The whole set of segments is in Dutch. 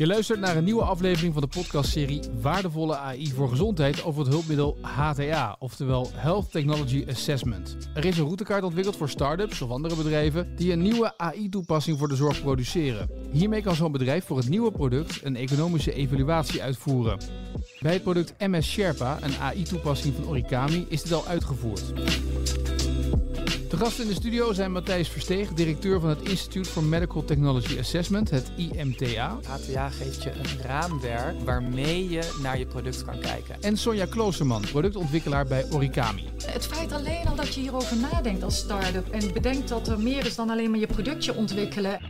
Je luistert naar een nieuwe aflevering van de podcastserie Waardevolle AI voor Gezondheid over het hulpmiddel HTA, oftewel Health Technology Assessment. Er is een routekaart ontwikkeld voor start-ups of andere bedrijven die een nieuwe AI-toepassing voor de zorg produceren. Hiermee kan zo'n bedrijf voor het nieuwe product een economische evaluatie uitvoeren. Bij het product MS Sherpa, een AI-toepassing van Origami, is dit al uitgevoerd. De gasten in de studio zijn Matthijs Versteeg, directeur van het Institute for Medical Technology Assessment, het IMTA. HTA geeft je een raamwerk waarmee je naar je product kan kijken. En Sonja Kloosterman, productontwikkelaar bij Origami. Het feit alleen al dat je hierover nadenkt als start-up en bedenkt dat er meer is dan alleen maar je productje ontwikkelen.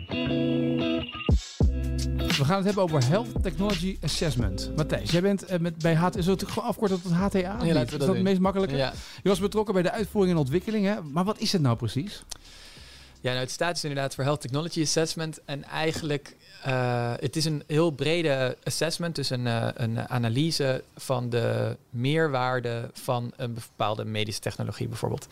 We gaan het hebben over Health Technology Assessment. Matthijs, jij bent uh, met, bij HTA, is het gewoon afkorten tot HTA? Ja, laten we is dat dat het meest makkelijke? Ja. Je was betrokken bij de uitvoering en ontwikkeling, hè? maar wat is het nou precies? Ja, nou, het staat dus inderdaad voor Health Technology Assessment. En eigenlijk, eh het is een heel brede assessment. Dus een, eh, een analyse van de meerwaarde van een bepaalde medische technologie bijvoorbeeld.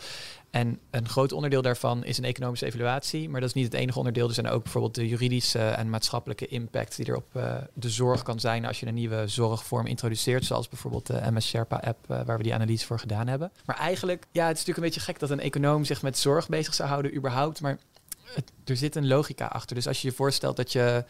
En een groot onderdeel daarvan is een economische evaluatie. Maar dat is niet het enige onderdeel. Er zijn ook bijvoorbeeld de juridische en maatschappelijke impact die er op eh, de zorg kan zijn als je een nieuwe zorgvorm introduceert. Zoals bijvoorbeeld de MS Sherpa app, eh, waar we die analyse voor gedaan hebben. Maar eigenlijk, ja, het is natuurlijk een beetje gek dat een econoom zich met zorg bezig zou houden, überhaupt. Maar er zit een logica achter. Dus als je je voorstelt dat je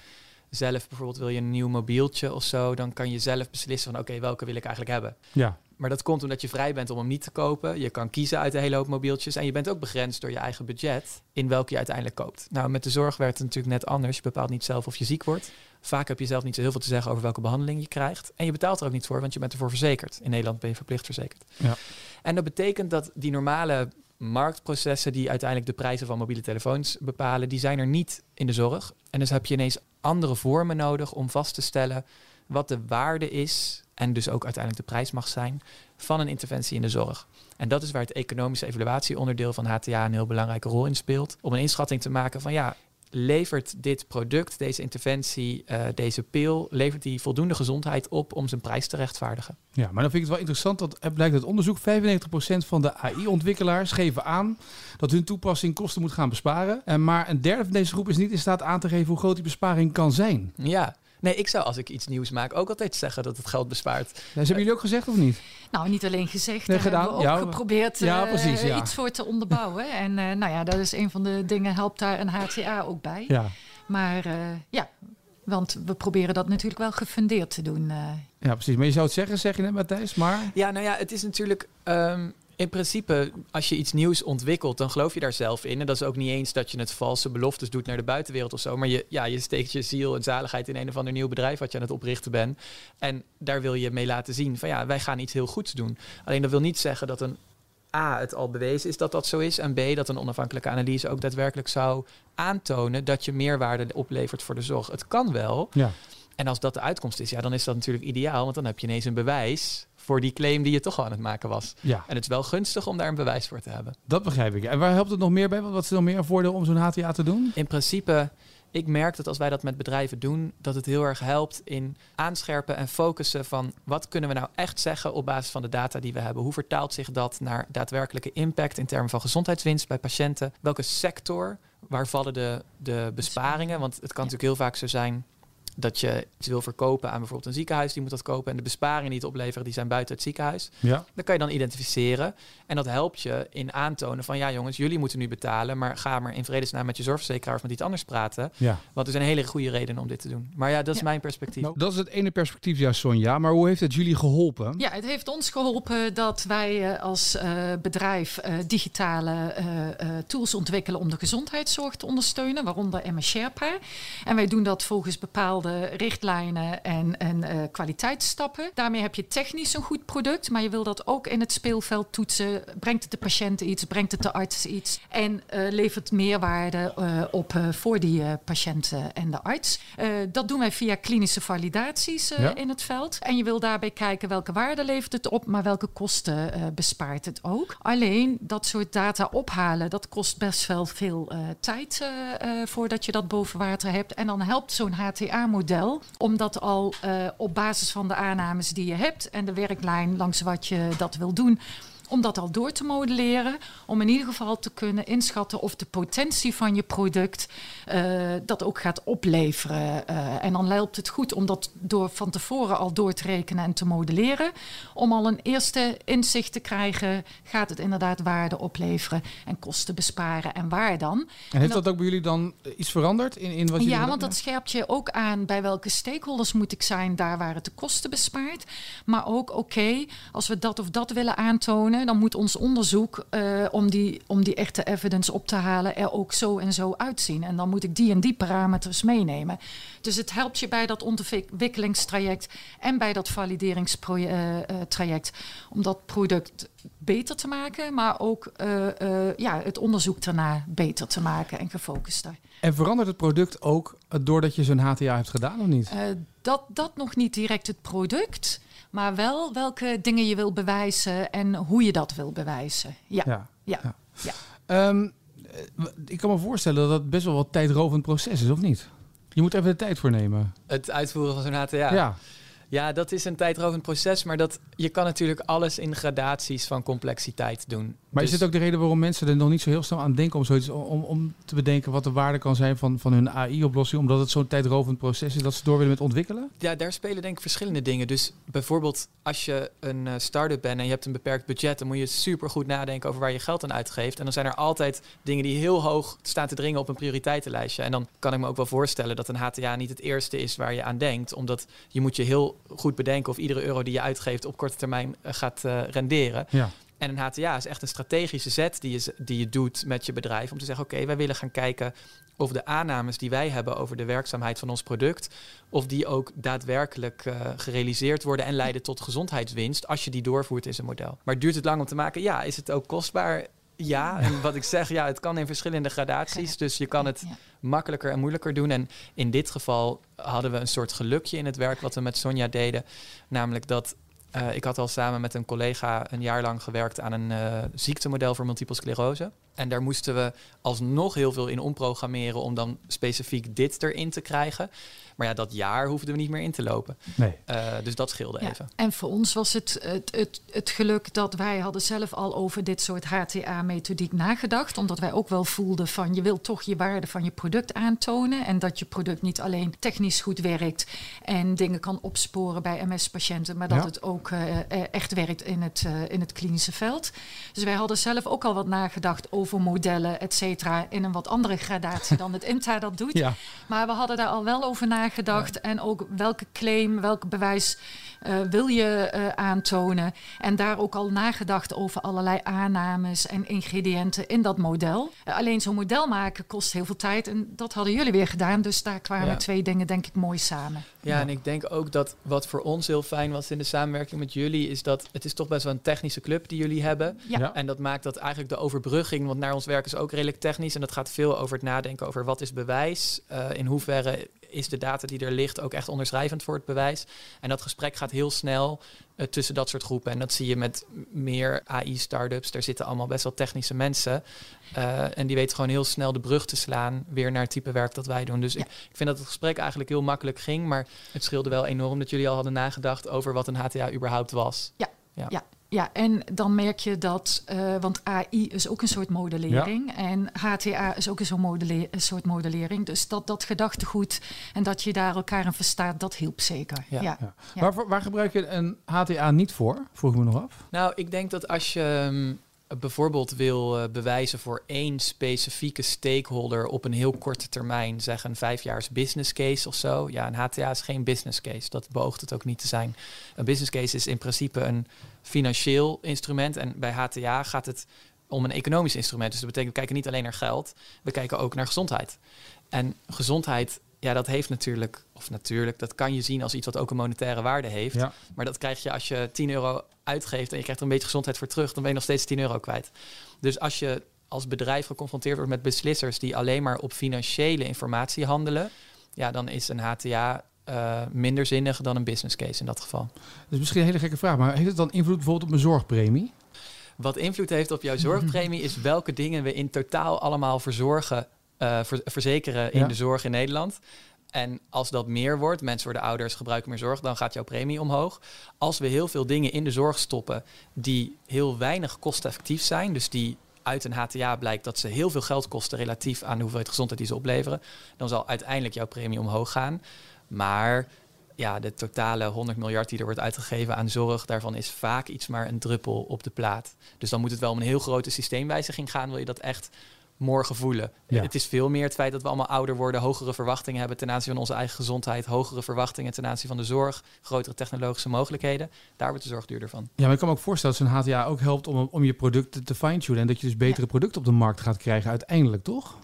zelf bijvoorbeeld wil je een nieuw mobieltje of zo, dan kan je zelf beslissen van oké, welke wil ik eigenlijk hebben. Ja, Maar dat komt omdat je vrij bent om hem niet te kopen. Je kan kiezen uit een hele hoop mobieltjes. En je bent ook begrensd door je eigen budget in welke je uiteindelijk koopt. Nou, met de zorg werkt het natuurlijk net anders. Je bepaalt niet zelf of je ziek wordt. Vaak heb je zelf niet zo heel veel te zeggen over welke behandeling je krijgt. En je betaalt er ook niet voor, want je bent ervoor verzekerd. In Nederland ben je verplicht verzekerd. Ja. En dat betekent dat die normale marktprocessen die uiteindelijk de prijzen van mobiele telefoons bepalen, die zijn er niet in de zorg. En dus heb je ineens andere vormen nodig om vast te stellen wat de waarde is en dus ook uiteindelijk de prijs mag zijn van een interventie in de zorg. En dat is waar het economische evaluatieonderdeel van HTA een heel belangrijke rol in speelt. Om een inschatting te maken van ja, levert dit product, deze interventie, eh, deze pil, levert die voldoende gezondheid op om zijn prijs te rechtvaardigen? ja, maar dan vind ik het wel interessant. Dat het blijkt uit onderzoek 95% van de AI-ontwikkelaars geven aan dat hun toepassing kosten moet gaan besparen. En maar een derde van deze groep is niet in staat aan te geven hoe groot die besparing kan zijn. Ja. Nee, ik zou als ik iets nieuws maak ook altijd zeggen dat het geld bespaart. Dat hebben jullie ook gezegd of niet? Nou, niet alleen gezegd, Nee, daar gedaan. hebben we ook Ja, geprobeerd ja, eh, precies, ja. iets voor te onderbouwen. En eh, nou ja, dat is een van de dingen, helpt daar een HTA ook bij. Ja. Maar eh, ja, want we proberen dat natuurlijk wel gefundeerd te doen. eh. Ja, precies. Maar je zou het zeggen, zeg je net Matthijs, maar... Ja, nou ja, het is natuurlijk. ehm, in principe, als je iets nieuws ontwikkelt, dan geloof je daar zelf in. En dat is ook niet eens dat je het valse beloftes doet naar de buitenwereld of zo. Maar je, ja, je steekt je ziel en zaligheid in een of ander nieuw bedrijf wat je aan het oprichten bent. En daar wil je mee laten zien van ja, wij gaan iets heel goeds doen. Alleen dat wil niet zeggen dat een A, het al bewezen is dat dat zo is. En B, dat een onafhankelijke analyse ook daadwerkelijk zou aantonen dat je meerwaarde oplevert voor de zorg. Het kan wel. Ja. En als dat de uitkomst is, ja, dan is dat natuurlijk ideaal. Want dan heb je ineens een bewijs voor die claim die je toch al aan het maken was. ja, En het is wel gunstig om daar een bewijs voor te hebben. dat begrijp ik. En waar helpt het nog meer bij? Wat is er nog meer een voordeel om zo'n HTA te doen? In principe, ik merk dat als wij dat met bedrijven doen, dat het heel erg helpt in aanscherpen en focussen van wat kunnen we nou echt zeggen op basis van de data die we hebben. Hoe vertaalt zich dat naar daadwerkelijke impact in termen van gezondheidswinst bij patiënten? Welke sector, waar vallen de, de besparingen? Want het kan natuurlijk heel vaak zo zijn dat je iets wil verkopen aan bijvoorbeeld een ziekenhuis, die moet dat kopen. En de besparingen die het opleveren, die zijn buiten het ziekenhuis. Ja. Dat kan je dan identificeren. En dat helpt je in aantonen van ja jongens, jullie moeten nu betalen. Maar ga maar in vredesnaam met je zorgverzekeraar of met iets anders praten. Ja. Want er zijn hele goede redenen om dit te doen. Maar ja, dat is Ja. mijn perspectief. Nou, dat is het ene perspectief, ja, Sonja. Maar hoe heeft het jullie geholpen? Ja, het heeft ons geholpen dat wij eh, als eh, bedrijf eh, digitale eh, eh, tools ontwikkelen om de gezondheidszorg te ondersteunen, waaronder MS Sherpa. En wij doen dat volgens bepaalde richtlijnen en, en eh, kwaliteitsstappen. Daarmee heb je technisch een goed product, maar je wil dat ook in het speelveld toetsen. Brengt het de patiënt iets, brengt het de arts iets en eh, levert meerwaarde eh, op voor die patiënten en de arts. Dat doen wij via klinische validaties Ja. in het veld. En je wil daarbij kijken welke waarde levert het op, maar welke kosten bespaart het ook. Alleen dat soort data ophalen, dat kost best wel veel tijd voordat je dat boven water hebt. En dan helpt zo'n HTA-model om dat al eh, op basis van de aannames die je hebt en de werklijn langs wat je dat wil doen om dat al door te modelleren. Om in ieder geval te kunnen inschatten of de potentie van je product uh, dat ook gaat opleveren. Uh, en dan helpt het goed om dat door van tevoren al door te rekenen en te modelleren. Om al een eerste inzicht te krijgen, gaat het inderdaad waarde opleveren en kosten besparen en waar dan. En heeft dat, ook bij jullie dan iets veranderd in, in wat jullie Ja, want dat scherpt je ook aan bij welke stakeholders moet ik zijn, daar waar het de kosten bespaart. Maar ook, oké, als we dat of dat willen aantonen, dan moet ons onderzoek uh, om, die, om die echte evidence op te halen er ook zo en zo uitzien. En dan moet ik die en die parameters meenemen. Dus het helpt je bij dat ontwikkelingstraject en bij dat valideringstraject om dat product beter te maken, maar ook uh, uh, ja, het onderzoek daarna beter te maken en gefocuster. En verandert het product ook doordat je zo'n HTA hebt gedaan of niet? Dat, dat nog niet direct het product, maar wel welke dingen je wil bewijzen en hoe je dat wil bewijzen. Ja, ja. ja. ja. ja. Um, ik kan me voorstellen dat dat best wel wat tijdrovend proces is, of niet? Je moet even de tijd voor nemen. Het uitvoeren van zo'n HTA? Ja. Ja, dat is een tijdrovend proces, maar dat, je kan natuurlijk alles in gradaties van complexiteit doen. Maar dus is dit ook de reden waarom mensen er nog niet zo heel snel aan denken om zoiets om, om te bedenken wat de waarde kan zijn van, van hun AI-oplossing, omdat het zo'n tijdrovend proces is dat ze door willen met ontwikkelen? Ja, daar spelen denk ik verschillende dingen. Dus bijvoorbeeld als je een uh, start-up bent en je hebt een beperkt budget, dan moet je super goed nadenken over waar je geld aan uitgeeft. En dan zijn er altijd dingen die heel hoog staan te dringen op een prioriteitenlijstje. En dan kan ik me ook wel voorstellen dat een HTA niet het eerste is waar je aan denkt, omdat je moet je heel goed bedenken of iedere euro die je uitgeeft op korte termijn uh, gaat uh, renderen. Ja. En een HTA is echt een strategische zet die je, die je doet met je bedrijf om te zeggen: oké, wij willen gaan kijken of de aannames die wij hebben over de werkzaamheid van ons product, of die ook daadwerkelijk uh, gerealiseerd worden en leiden tot gezondheidswinst als je die doorvoert in een model. Maar duurt het lang om te maken? Ja. Is het ook kostbaar? Ja, en wat ik zeg, ja, het kan in verschillende gradaties. Dus je kan het makkelijker en moeilijker doen. En in dit geval hadden we een soort gelukje in het werk wat we met Sonja deden. Namelijk dat uh, ik had al samen met een collega een jaar lang gewerkt aan een uh, ziektemodel voor multiple sclerose. En daar moesten we alsnog heel veel in omprogrammeren om dan specifiek dit erin te krijgen. Maar ja, dat jaar hoefden we niet meer in te lopen. Nee. Uh, dus dat scheelde ja, even. En voor ons was het, het, het, het geluk dat wij hadden zelf al over dit soort HTA-methodiek nagedacht. Omdat wij ook wel voelden van je wilt toch je waarde van je product aantonen. En dat je product niet alleen technisch goed werkt en dingen kan opsporen bij MS-patiënten. Maar dat Ja. het ook uh, echt werkt in het, uh, in het klinische veld. Dus wij hadden zelf ook al wat nagedacht over modellen, et cetera. In een wat andere gradatie dan het INTA dat doet. Ja. Maar we hadden daar al wel over nagedacht. En ook welke claim, welk bewijs wil je uh, aantonen. En daar ook al nagedacht over allerlei aannames en ingrediënten in dat model. Uh, alleen zo'n model maken kost heel veel tijd. En dat hadden jullie weer gedaan. Dus daar kwamen Ja. twee dingen denk ik mooi samen. Ja, en ik denk ook dat wat voor ons heel fijn was in de samenwerking met jullie, is dat het is toch best wel een technische club die jullie hebben. Ja. Ja. En dat maakt dat eigenlijk de overbrugging, want naar ons werk is ook redelijk technisch. En dat gaat veel over het nadenken over wat is bewijs. Uh, in hoeverre is de data die er ligt ook echt onderschrijvend voor het bewijs. En dat gesprek gaat heel snel uh, tussen dat soort groepen. En dat zie je met meer AI-startups. Daar zitten allemaal best wel technische mensen. Uh, en die weten gewoon heel snel de brug te slaan weer naar het type werk dat wij doen. Dus Ja. ik, ik vind dat het gesprek eigenlijk heel makkelijk ging. Maar het scheelde wel enorm dat jullie al hadden nagedacht over wat een HTA überhaupt was. Ja, en dan merk je dat, uh, want AI is ook een soort modellering en HTA is ook een soort, modelle een soort modellering. Dus dat, dat gedachtegoed en dat je daar elkaar in verstaat, dat hielp zeker. Ja. Ja. Ja. Ja. Waar, waar gebruik je een HTA niet voor? Vroeg ik me nog af. Nou, ik denk dat als je um, bijvoorbeeld wil uh, bewijzen voor één specifieke stakeholder op een heel korte termijn, zeg een vijfjaars business case of zo. Ja, een HTA is geen business case. Dat beoogt het ook niet te zijn. Een business case is in principe een financieel instrument en bij HTA gaat het om een economisch instrument. Dus dat betekent, we kijken niet alleen naar geld, we kijken ook naar gezondheid. En gezondheid, ja, dat heeft natuurlijk, of natuurlijk, dat kan je zien als iets wat ook een monetaire waarde heeft. Ja. Maar dat krijg je als je 10 euro uitgeeft en je krijgt er een beetje gezondheid voor terug, dan ben je nog steeds 10 euro kwijt. Dus als je als bedrijf geconfronteerd wordt met beslissers die alleen maar op financiële informatie handelen, ja, dan is een HTA uh, minder zinnig dan een business case in dat geval. Dus misschien een hele gekke vraag, maar heeft het dan invloed bijvoorbeeld op mijn zorgpremie? Wat invloed heeft op jouw zorgpremie is welke dingen we in totaal allemaal verzorgen, uh, ver, verzekeren in Ja. de zorg in Nederland. En als dat meer wordt, mensen worden ouders, gebruiken meer zorg, dan gaat jouw premie omhoog. Als we heel veel dingen in de zorg stoppen die heel weinig kosteffectief zijn, dus die uit een HTA blijkt dat ze heel veel geld kosten relatief aan de hoeveelheid gezondheid die ze opleveren, dan zal uiteindelijk jouw premie omhoog gaan. Maar ja, de totale 100 miljard die er wordt uitgegeven aan zorg, daarvan is vaak iets maar een druppel op de plaat. Dus dan moet het wel om een heel grote systeemwijziging gaan, wil je dat echt morgen voelen. Het is veel meer het feit dat we allemaal ouder worden, hogere verwachtingen hebben ten aanzien van onze eigen gezondheid, hogere verwachtingen ten aanzien van de zorg, grotere technologische mogelijkheden. Daar wordt de zorg duurder van. Ja, maar ik kan me ook voorstellen dat zo'n HTA ook helpt om, om je producten te fine-tunen en dat je dus betere producten op de markt gaat krijgen uiteindelijk, toch?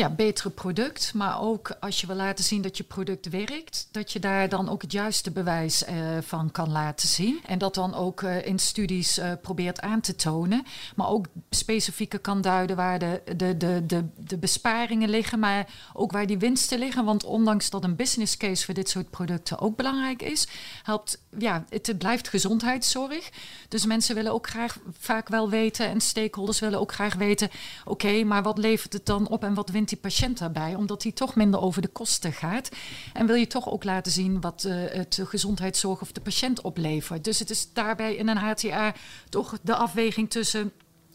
Ja, betere product. Maar ook als je wil laten zien dat je product werkt, dat je daar dan ook het juiste bewijs uh, van kan laten zien. En dat dan ook uh, in studies uh, probeert aan te tonen. Maar ook specifieker kan duiden waar de, de, de, de, de besparingen liggen, maar ook waar die winsten liggen. Want ondanks dat een business case voor dit soort producten ook belangrijk is, helpt, ja, het blijft gezondheidszorg. Dus mensen willen ook graag vaak wel weten en stakeholders willen ook graag weten, oké, maar wat levert het dan op en wat wint die patiënt daarbij, omdat hij toch minder over de kosten gaat. En wil je toch ook laten zien wat uh, het gezondheidszorg of de patiënt oplevert. Dus het is daarbij in een HTA toch de afweging tussen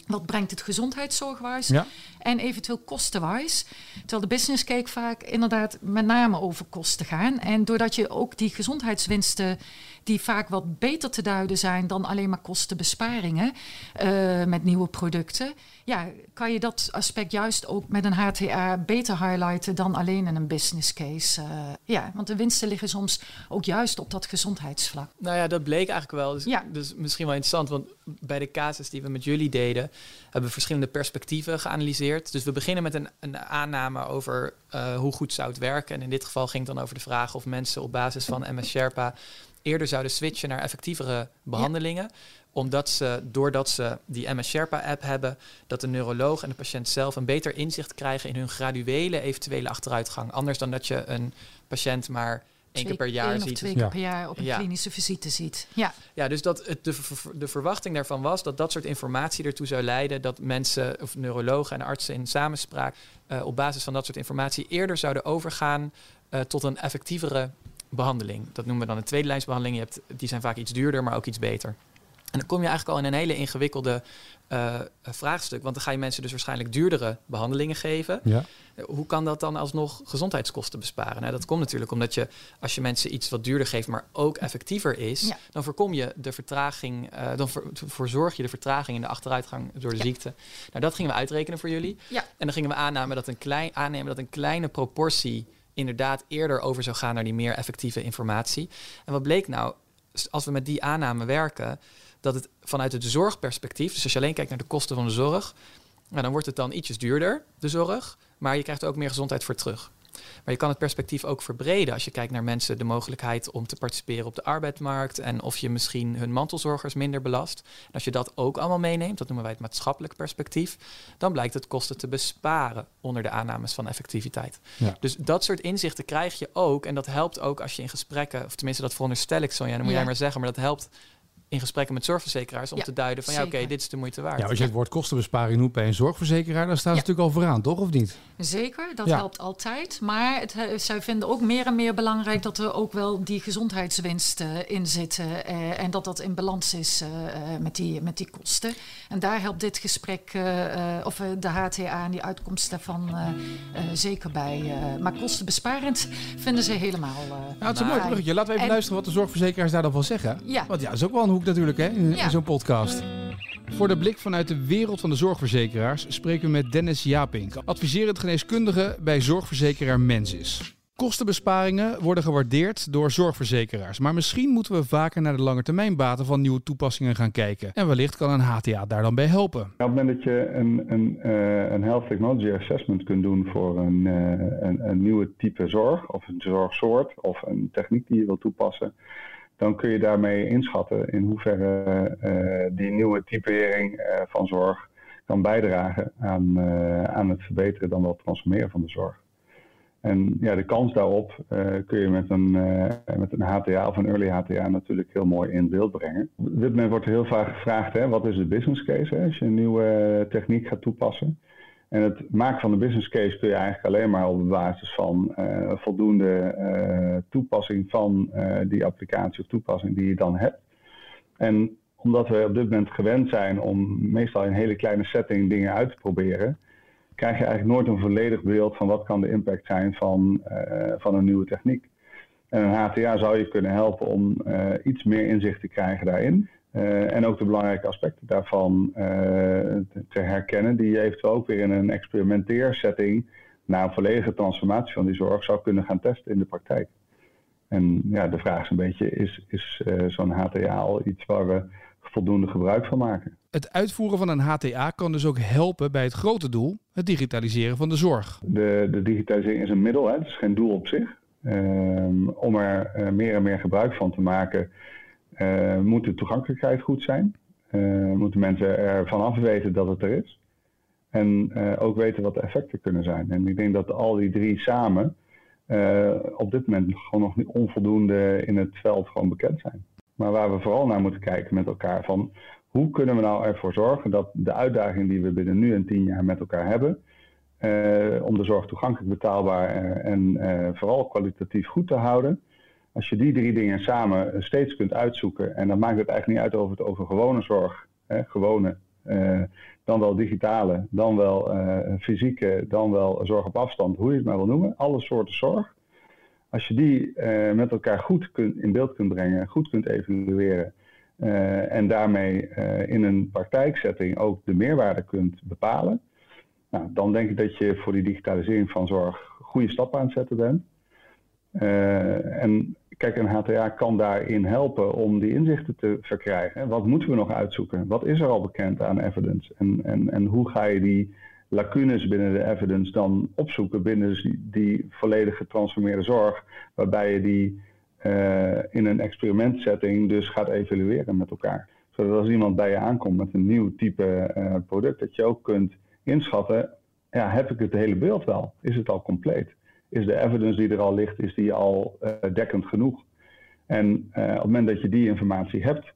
wat brengt het gezondheidszorgwijs ja. en eventueel kostenwijs. Terwijl de business cake vaak inderdaad met name over kosten gaan. En doordat je ook die gezondheidswinsten die vaak wat beter te duiden zijn dan alleen maar kostenbesparingen uh, met nieuwe producten. Ja, kan je dat aspect juist ook met een HTA beter highlighten dan alleen in een business case. Uh, ja, want de winsten liggen soms ook juist op dat gezondheidsvlak. Nou ja, dat bleek eigenlijk wel. Dus, ja. dus misschien wel interessant, want bij de casus die we met jullie deden, hebben we verschillende perspectieven geanalyseerd. Dus we beginnen met een, een aanname over uh, hoe goed zou het werken. En in dit geval ging het dan over de vraag of mensen op basis van MS Sherpa eerder zouden switchen naar effectievere behandelingen. Omdat ze, doordat ze die MS Sherpa-app hebben, dat de neuroloog en de patiënt zelf een beter inzicht krijgen in hun graduele eventuele achteruitgang. Anders dan dat je een patiënt maar één keer per jaar ziet. twee keer per jaar op een klinische visite ziet. Ja, ja dus dat het, de, de verwachting daarvan was dat dat soort informatie ertoe zou leiden dat mensen, of neurologen en artsen in samenspraak, uh, op basis van dat soort informatie eerder zouden overgaan uh, tot een effectievere behandeling. Dat noemen we dan een tweede lijnsbehandeling. Je hebt, die zijn vaak iets duurder, maar ook iets beter. En dan kom je eigenlijk al in een hele ingewikkelde uh, vraagstuk. Want dan ga je mensen dus waarschijnlijk duurdere behandelingen geven. Ja. Hoe kan dat dan alsnog gezondheidskosten besparen? Nou, dat komt natuurlijk omdat je, als je mensen iets wat duurder geeft, maar ook effectiever is, dan voorkom je de vertraging, uh, dan voorzorg je de vertraging in de achteruitgang door de ziekte. Nou, dat gingen we uitrekenen voor jullie. Ja. En dan gingen we aannemen dat een, klein, aannemen dat een kleine proportie inderdaad eerder over zou gaan naar die meer effectieve informatie. En wat bleek nou, als we met die aanname werken, dat het vanuit het zorgperspectief, dus als je alleen kijkt naar de kosten van de zorg, dan wordt het dan ietsjes duurder, de zorg, maar je krijgt er ook meer gezondheid voor terug. Maar je kan het perspectief ook verbreden als je kijkt naar mensen de mogelijkheid om te participeren op de arbeidsmarkt en of je misschien hun mantelzorgers minder belast. En als je dat ook allemaal meeneemt, dat noemen wij het maatschappelijk perspectief, dan blijkt het kosten te besparen onder de aannames van effectiviteit. Ja. Dus dat soort inzichten krijg je ook en dat helpt ook als je in gesprekken, of tenminste dat veronderstel ik zo, ja, dan moet jij maar zeggen, maar dat helpt in gesprekken met zorgverzekeraars om te duiden van ja, oké, dit is de moeite waard. Ja, als je het woord kostenbesparing noemt bij een zorgverzekeraar, dan staan ze natuurlijk al vooraan, toch of niet? Zeker, dat helpt altijd. Maar het, zij vinden ook meer en meer belangrijk dat er ook wel die gezondheidswinst uh, in zitten eh, en dat dat in balans is uh, met, die, met die kosten. En daar helpt dit gesprek, of de HTA en die uitkomst daarvan zeker bij. maar kostenbesparend vinden ze helemaal. nou, het is een mooi bruggetje. Laten we even luisteren wat de zorgverzekeraars daar dan van zeggen. Ja. Want ja, dat is ook wel een hoek natuurlijk hè, in, zo'n podcast. Voor de blik vanuit de wereld van de zorgverzekeraars spreken we met Dennis Japink, adviserend geneeskundige bij zorgverzekeraar Mensis. Kostenbesparingen worden gewaardeerd door zorgverzekeraars, maar misschien moeten we vaker naar de langetermijnbaten van nieuwe toepassingen gaan kijken. En wellicht kan een HTA daar dan bij helpen. Op het moment dat je een, een, uh, een Health Technology Assessment kunt doen voor een, uh, een, een nieuwe type zorg, of een zorgsoort, of een techniek die je wilt toepassen, dan kun je daarmee inschatten in hoeverre uh, die nieuwe typering uh, van zorg kan bijdragen aan, uh, aan het verbeteren dan wel transformeren van de zorg. En ja, de kans daarop kun je met een, met een HTA of een early HTA natuurlijk heel mooi in beeld brengen. Op dit moment wordt heel vaak gevraagd, hè, wat is de business case hè, als je een nieuwe techniek gaat toepassen? En het maken van de business case kun je eigenlijk alleen maar op basis van uh, voldoende uh, toepassing van uh, die applicatie of toepassing die je dan hebt. En omdat we op dit moment gewend zijn om meestal in een hele kleine setting dingen uit te proberen, krijg je eigenlijk nooit een volledig beeld van wat kan de impact zijn van, van een nieuwe techniek. En een HTA zou je kunnen helpen om iets meer inzicht te krijgen daarin. Uh, en ook de belangrijke aspecten daarvan uh, te herkennen, die je eventueel ook weer in een experimenteersetting na een volledige transformatie van die zorg zou kunnen gaan testen in de praktijk. En ja, de vraag is een beetje, is, is uh, zo'n HTA al iets waar we voldoende gebruik van maken? Het uitvoeren van een HTA kan dus ook helpen bij het grote doel, het digitaliseren van de zorg. De, de digitalisering is een middel, hè? het is geen doel op zich. Ehm, om er meer en meer gebruik van te maken moet de toegankelijkheid goed zijn. Uh, moeten mensen ervan af weten dat het er is. En uh, ook weten wat de effecten kunnen zijn. En ik denk dat al die drie samen op dit moment gewoon nog niet onvoldoende in het veld gewoon bekend zijn. Maar waar we vooral naar moeten kijken met elkaar van hoe kunnen we nou ervoor zorgen dat de uitdaging die we binnen nu en tien jaar met elkaar hebben, om de zorg toegankelijk, betaalbaar en vooral kwalitatief goed te houden, als je die drie dingen samen steeds kunt uitzoeken, en dan maakt het eigenlijk niet uit of het over gewone zorg, hè, gewone, uh, dan wel digitale, dan wel uh, fysieke, dan wel zorg op afstand, hoe je het maar wil noemen, alle soorten zorg. Als je die met elkaar goed kunt, in beeld kunt brengen, goed kunt evalueren en daarmee in een praktijksetting ook de meerwaarde kunt bepalen, nou, dan denk ik dat je voor die digitalisering van zorg goede stappen aan het zetten bent. en kijk, een HTA kan daarin helpen om die inzichten te verkrijgen. Wat moeten we nog uitzoeken? Wat is er al bekend aan evidence? En, en, en hoe ga je die lacunes binnen de evidence dan opzoeken binnen die, volledig getransformeerde zorg, waarbij je die uh, in een experimentsetting dus gaat evalueren met elkaar. Zodat als iemand bij je aankomt met een nieuw type uh, product, dat je ook kunt inschatten, ja, heb ik het hele beeld wel? Is het al compleet? Is de evidence die er al ligt, is die al uh, dekkend genoeg. En uh, op het moment dat je die informatie hebt,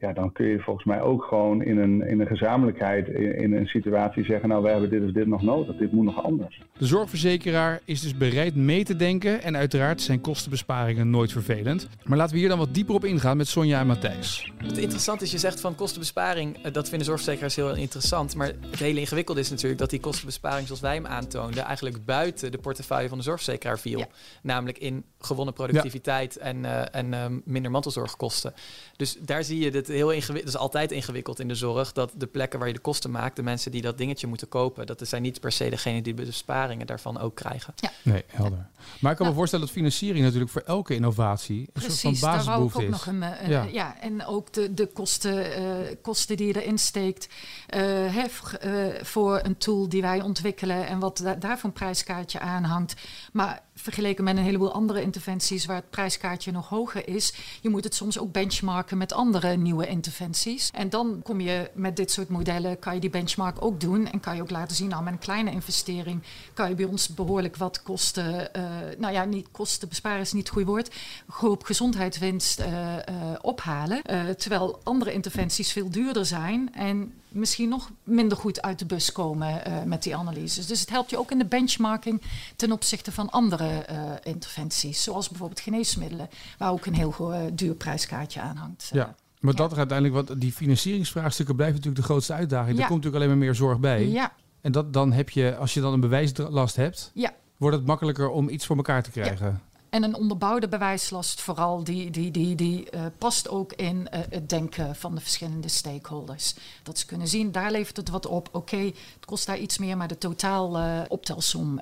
ja, dan kun je volgens mij ook gewoon in een, in een gezamenlijkheid in, in, een situatie zeggen, nou we hebben dit of dit nog nodig, dit moet nog anders. De zorgverzekeraar is dus bereid mee te denken en uiteraard zijn kostenbesparingen nooit vervelend. Maar laten we hier dan wat dieper op ingaan met Sonja en Matthijs. Het interessante is, je zegt van kostenbesparing, eh, dat vinden zorgverzekeraars heel interessant. Maar het hele ingewikkelde is natuurlijk dat die kostenbesparing zoals wij hem aantoonden, eigenlijk buiten de portefeuille van de zorgverzekeraar viel. Ja. Namelijk in gewonnen productiviteit ja. en, uh, en uh, minder mantelzorgkosten. Dus daar zie je dat heel ingewikkeld. Dat is altijd ingewikkeld in de zorg. Dat de plekken waar je de kosten maakt, de mensen die dat dingetje moeten kopen, dat zijn niet per se degene die de besparingen daarvan ook krijgen. Ja. Nee, helder. Maar ik kan me voorstellen dat financiering natuurlijk voor elke innovatie een Precies, soort van basisbehoefte is. Nog een, een, ja. ja. en ook de, de kosten, uh, kosten die je erin steekt uh, hef, uh, voor een tool die wij ontwikkelen en wat da daar van prijskaartje aanhangt. Maar vergeleken met een heleboel andere interventies waar het prijskaartje nog hoger is, je moet het soms ook benchmarken met andere nieuwe interventies. En dan kom je met dit soort modellen, kan je die benchmark ook doen en kan je ook laten zien, nou met een kleine investering kan je bij ons behoorlijk wat kosten, uh, nou ja, niet kosten besparen is niet het goede woord, hoop gezondheidswinst uh, uh, ophalen. terwijl andere interventies veel duurder zijn en misschien nog minder goed uit de bus komen uh, met die analyses. Dus het helpt je ook in de benchmarking ten opzichte van andere uh, interventies, zoals bijvoorbeeld geneesmiddelen, waar ook een heel uh, duur prijskaartje aan hangt. Ja. Maar dat er uiteindelijk, wat die financieringsvraagstukken blijven natuurlijk de grootste uitdaging. Ja. Er komt natuurlijk alleen maar meer zorg bij. Ja. En dat, dan heb je, als je dan een bewijslast hebt, ja. wordt het makkelijker om iets voor elkaar te krijgen. Ja. En een onderbouwde bewijslast vooral, die, die, die, die uh, past ook in uh, het denken van de verschillende stakeholders. Dat ze kunnen zien, daar levert het wat op. Oké, okay, het kost daar iets meer, maar de totaal uh, optelsom,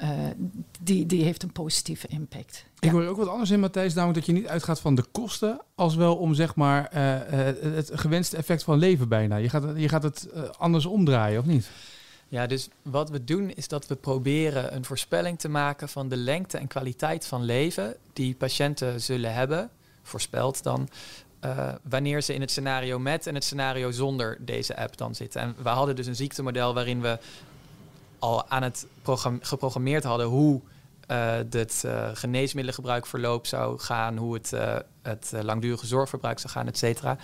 die, die heeft een positieve impact. Ik hoor ook wat anders in, Matthijs, namelijk dat je niet uitgaat van de kosten, als wel om zeg maar het gewenste effect van leven bijna. Je gaat, je gaat het anders omdraaien, of niet? Ja, dus wat we doen is dat we proberen een voorspelling te maken van de lengte en kwaliteit van leven die patiënten zullen hebben, voorspeld dan, uh, wanneer ze in het scenario met en het scenario zonder deze app dan zitten. En we hadden dus een ziektemodel waarin we al aan het geprogrammeerd hadden hoe uh, het uh, geneesmiddelengebruik verloop zou gaan, hoe het, het langdurige zorgverbruik zou gaan, et cetera.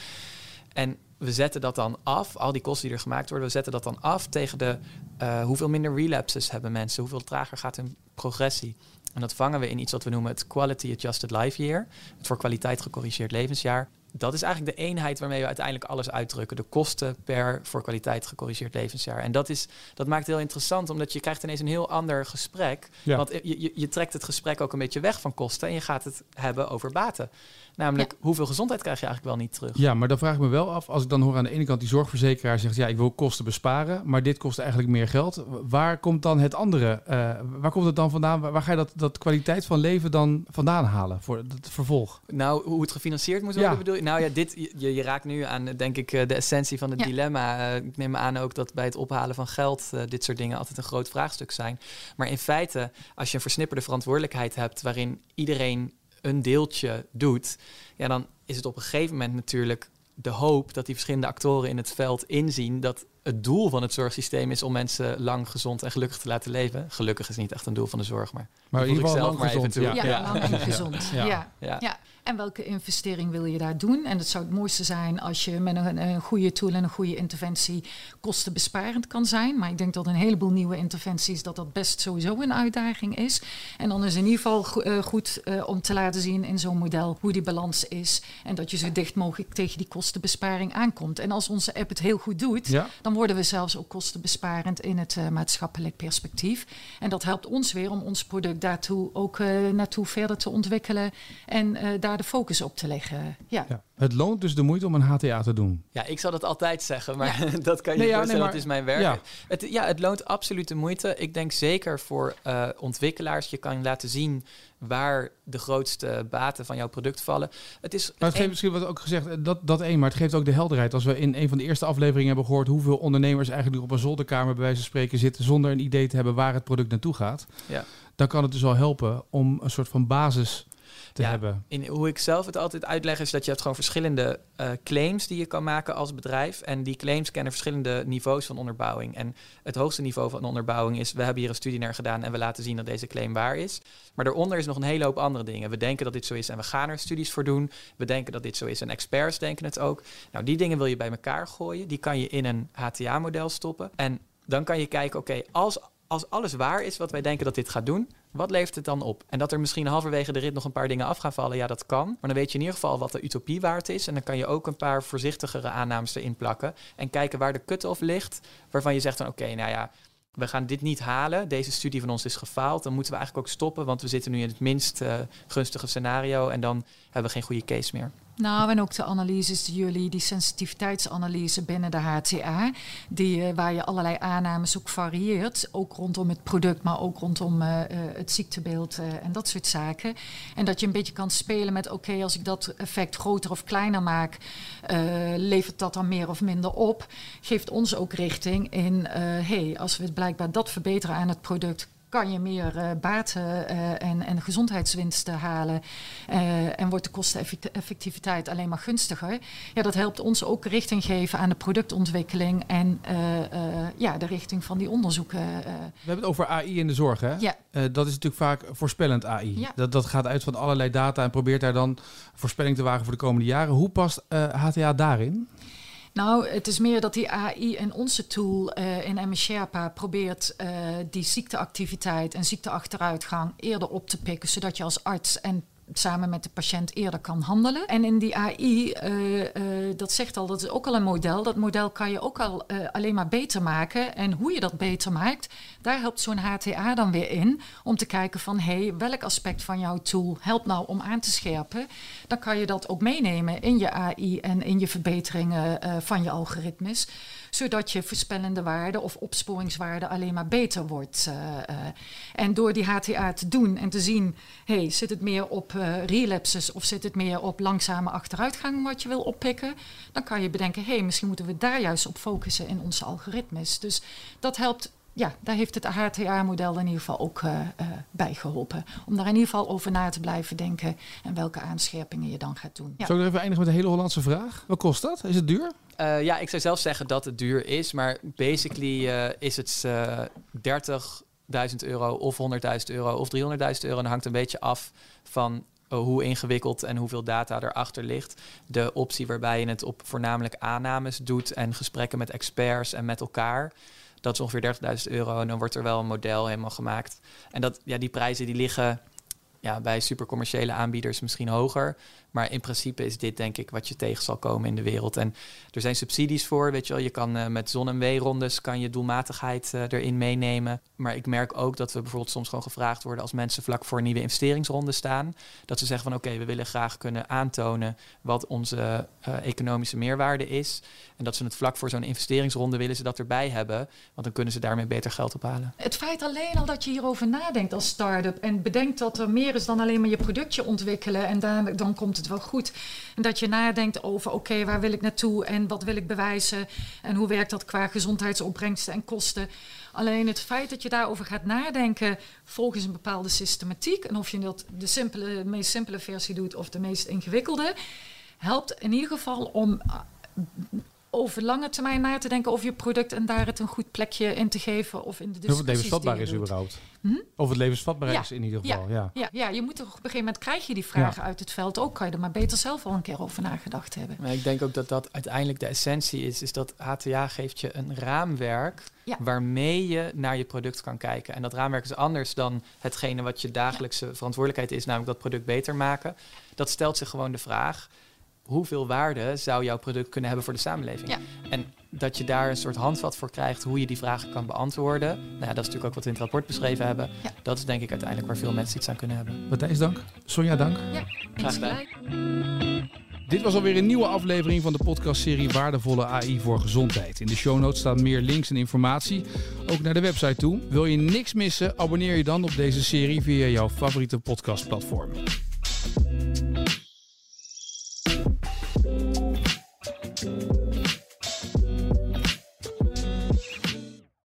En we zetten dat dan af, al die kosten die er gemaakt worden, we zetten dat dan af tegen de uh, hoeveel minder relapses hebben mensen, hoeveel trager gaat hun progressie. En dat vangen we in iets wat we noemen het Quality Adjusted Life Year, het voor kwaliteit gecorrigeerd levensjaar dat is eigenlijk de eenheid waarmee we uiteindelijk alles uitdrukken. De kosten per voor kwaliteit gecorrigeerd levensjaar. En dat, is, dat maakt het heel interessant, omdat je krijgt ineens een heel ander gesprek. Want je, je, je, trekt het gesprek ook een beetje weg van kosten en je gaat het hebben over baten. Namelijk, hoeveel gezondheid krijg je eigenlijk wel niet terug? Ja, maar dan vraag ik me wel af, als ik dan hoor aan de ene kant die zorgverzekeraar zegt, ja, ik wil kosten besparen, maar dit kost eigenlijk meer geld. Waar komt dan het andere? Uh, waar komt het dan vandaan? Waar, ga je dat, dat kwaliteit van leven dan vandaan halen voor het vervolg? Nou, hoe het gefinancierd moet worden, ja. bedoel je? Nou ja, dit, je, je raakt nu aan, denk ik, eh, de essentie van het dilemma. Uh, ik neem aan ook dat bij het ophalen van geld dit soort dingen altijd een groot vraagstuk zijn. Maar in feite, als je een versnipperde verantwoordelijkheid hebt waarin iedereen een deeltje doet, ja, dan is het op een gegeven moment natuurlijk de hoop dat die verschillende actoren in het veld inzien dat het doel van het zorgsysteem is om mensen lang gezond en gelukkig te laten leven. Gelukkig is niet echt een doel van de zorg, maar, maar in ieder geval lang gezond. Ja, ja, lang en gezond. Ja. Ja. En welke investering wil je daar doen? En het zou het mooiste zijn als je met een, een goede tool en een goede interventie kostenbesparend kan zijn. Maar ik denk dat een heleboel nieuwe interventies dat dat best sowieso een uitdaging is. En dan is in ieder geval uh, goed uh, om te laten zien in zo'n model hoe die balans is. En dat je zo dicht mogelijk tegen die kostenbesparing aankomt. En als onze app het heel goed doet, ja. dan worden we zelfs ook kostenbesparend in het uh, maatschappelijk perspectief. En dat helpt ons weer om ons product daartoe ook naartoe verder te ontwikkelen. En daar de focus op te leggen. Ja. ja. Het loont dus de moeite om een HTA te doen. Ja, ik zal dat altijd zeggen, maar dat kan je nee, niet ja, dat is mijn werk. Ja. Het, ja, het loont absoluut de moeite. Ik denk zeker voor uh, ontwikkelaars. Je kan laten zien waar de grootste baten van jouw product vallen. Het is maar het geeft misschien wat ook gezegd, eh, dat, dat één, maar het geeft ook de helderheid. Als we in een van de eerste afleveringen hebben gehoord hoeveel ondernemers eigenlijk op een zolderkamer bij wijze van spreken zitten zonder een idee te hebben waar het product naartoe gaat. Ja. Dan kan het dus wel helpen om een soort van basis te ja, hebben. In, hoe ik zelf het altijd uitleg is dat je hebt gewoon verschillende uh, claims die je kan maken als bedrijf. En die claims kennen verschillende niveaus van onderbouwing. En het hoogste niveau van onderbouwing is, we hebben hier een studie naar gedaan en we laten zien dat deze claim waar is. Maar daaronder is nog een hele hoop andere dingen. We denken dat dit zo is en we gaan er studies voor doen. We denken dat dit zo is en experts denken het ook. Nou, die dingen wil je bij elkaar gooien. Die kan je in een HTA-model stoppen. En dan kan je kijken, oké, als, als alles waar is wat wij denken dat dit gaat doen, wat levert het dan op? En dat er misschien halverwege de rit nog een paar dingen af gaan vallen, ja, dat kan. Maar dan weet je in ieder geval wat de utopie waard is. En dan kan je ook een paar voorzichtigere aannames erin plakken. En kijken waar de cut-off ligt, waarvan je zegt dan, oké, nou ja, we gaan dit niet halen. Deze studie van ons is gefaald. Dan moeten we eigenlijk ook stoppen, want we zitten nu in het minst uh, gunstige scenario. En dan hebben we geen goede case meer. Nou, en ook de analyses die jullie, die sensitiviteitsanalyse binnen de HTA, die, uh, waar je allerlei aannames ook varieert, ook rondom het product, maar ook rondom uh, het ziektebeeld en dat soort zaken. En dat je een beetje kan spelen met, oké, als ik dat effect groter of kleiner maak, levert dat dan meer of minder op? Geeft ons ook richting in, hey, als we het blijkbaar dat verbeteren aan het product, kan je meer uh, baten uh, en, en gezondheidswinsten halen. Uh, en wordt de kosteneffectiviteit alleen maar gunstiger. Ja, dat helpt ons ook richting geven aan de productontwikkeling en ja, de richting van die onderzoeken. We hebben het over AI in de zorg, hè? Ja. dat is natuurlijk vaak voorspellend AI. Ja. Dat, dat gaat uit van allerlei data en probeert daar dan voorspelling te wagen voor de komende jaren. Hoe past HTA daarin? Nou, het is meer dat die AI in onze tool uh, in MS Sherpa probeert uh, die ziekteactiviteit en ziekteachteruitgang eerder op te pikken, zodat je als arts en samen met de patiënt eerder kan handelen. En in die AI, uh, uh, dat zegt al, dat is ook al een model. Dat model kan je ook al uh, alleen maar beter maken. En hoe je dat beter maakt, daar helpt zo'n HTA dan weer in. Om te kijken van, hé, hey, welk aspect van jouw tool helpt nou om aan te scherpen. Dan kan je dat ook meenemen in je AI en in je verbeteringen van je algoritmes zodat je voorspellende waarde of opsporingswaarde alleen maar beter wordt. Uh, uh. En door die HTA te doen en te zien, hey, zit het meer op uh, relapses of zit het meer op langzame achteruitgang wat je wil oppikken, dan kan je bedenken, hey, misschien moeten we daar juist op focussen in onze algoritmes. Dus dat helpt ja, daar heeft het HTA-model in ieder geval ook uh, bij geholpen. Om daar in ieder geval over na te blijven denken en welke aanscherpingen je dan gaat doen. Ja. Zou ik even eindigen met een hele Hollandse vraag? Wat kost dat? Is het duur? Uh, ja, ik zou zelf zeggen dat het duur is, maar basically is het 30.000 euro of 100.000 euro of 300.000 euro. En hangt een beetje af van hoe ingewikkeld en hoeveel data erachter ligt. De optie waarbij je het op voornamelijk aannames doet en gesprekken met experts en met elkaar. Dat is ongeveer 30.000 euro en dan wordt er wel een model helemaal gemaakt. En dat, ja, die prijzen die liggen ja, bij supercommerciële aanbieders misschien hoger. Maar in principe is dit denk ik wat je tegen zal komen in de wereld. En er zijn subsidies voor, weet je wel. Je kan uh, met zon- en weerondes kan je doelmatigheid uh, erin meenemen. Maar ik merk ook dat we bijvoorbeeld soms gewoon gevraagd worden als mensen vlak voor een nieuwe investeringsronde staan. Dat ze zeggen van oké, we willen graag kunnen aantonen wat onze uh, economische meerwaarde is. En dat ze het vlak voor zo'n investeringsronde willen ze dat erbij hebben. Want dan kunnen ze daarmee beter geld ophalen. Het feit alleen al dat je hierover nadenkt als start-up en bedenkt dat er meer is dan alleen maar je productje ontwikkelen. En dan, dan komt het wel goed. En dat je nadenkt over oké, waar wil ik naartoe en wat wil ik bewijzen en hoe werkt dat qua gezondheidsopbrengsten en kosten. Alleen het feit dat je daarover gaat nadenken volgens een bepaalde systematiek en of je dat de simpele, meest simpele versie doet of de meest ingewikkelde, helpt in ieder geval om over lange termijn na te denken over je product en daar het een goed plekje in te geven of in de discussie. Of het levensvatbaar is überhaupt. Hm? Of het levensvatbaar Ja. is in ieder geval. Ja. Ja, ja, je moet er op een gegeven moment krijg je die vragen uit het veld ook. Kan je er maar beter zelf al een keer over nagedacht hebben. Maar ik denk ook dat dat uiteindelijk de essentie is. Is dat HTA geeft je een raamwerk Ja. waarmee je naar je product kan kijken. En dat raamwerk is anders dan hetgene wat je dagelijkse verantwoordelijkheid is. Namelijk dat product beter maken. Dat stelt zich gewoon de vraag. Hoeveel waarde zou jouw product kunnen hebben voor de samenleving? Ja. En dat je daar een soort handvat voor krijgt hoe je die vragen kan beantwoorden. Nou, ja, dat is natuurlijk ook wat we in het rapport beschreven hebben. Dat is denk ik uiteindelijk waar veel mensen iets aan kunnen hebben. Matthijs, dank. Sonja, dank. Ja, graag. Dit was alweer een nieuwe aflevering van de podcastserie Waardevolle AI voor Gezondheid. In de show notes staan meer links en informatie, ook naar de website toe. Wil je niks missen? Abonneer je dan op deze serie via jouw favoriete podcastplatform.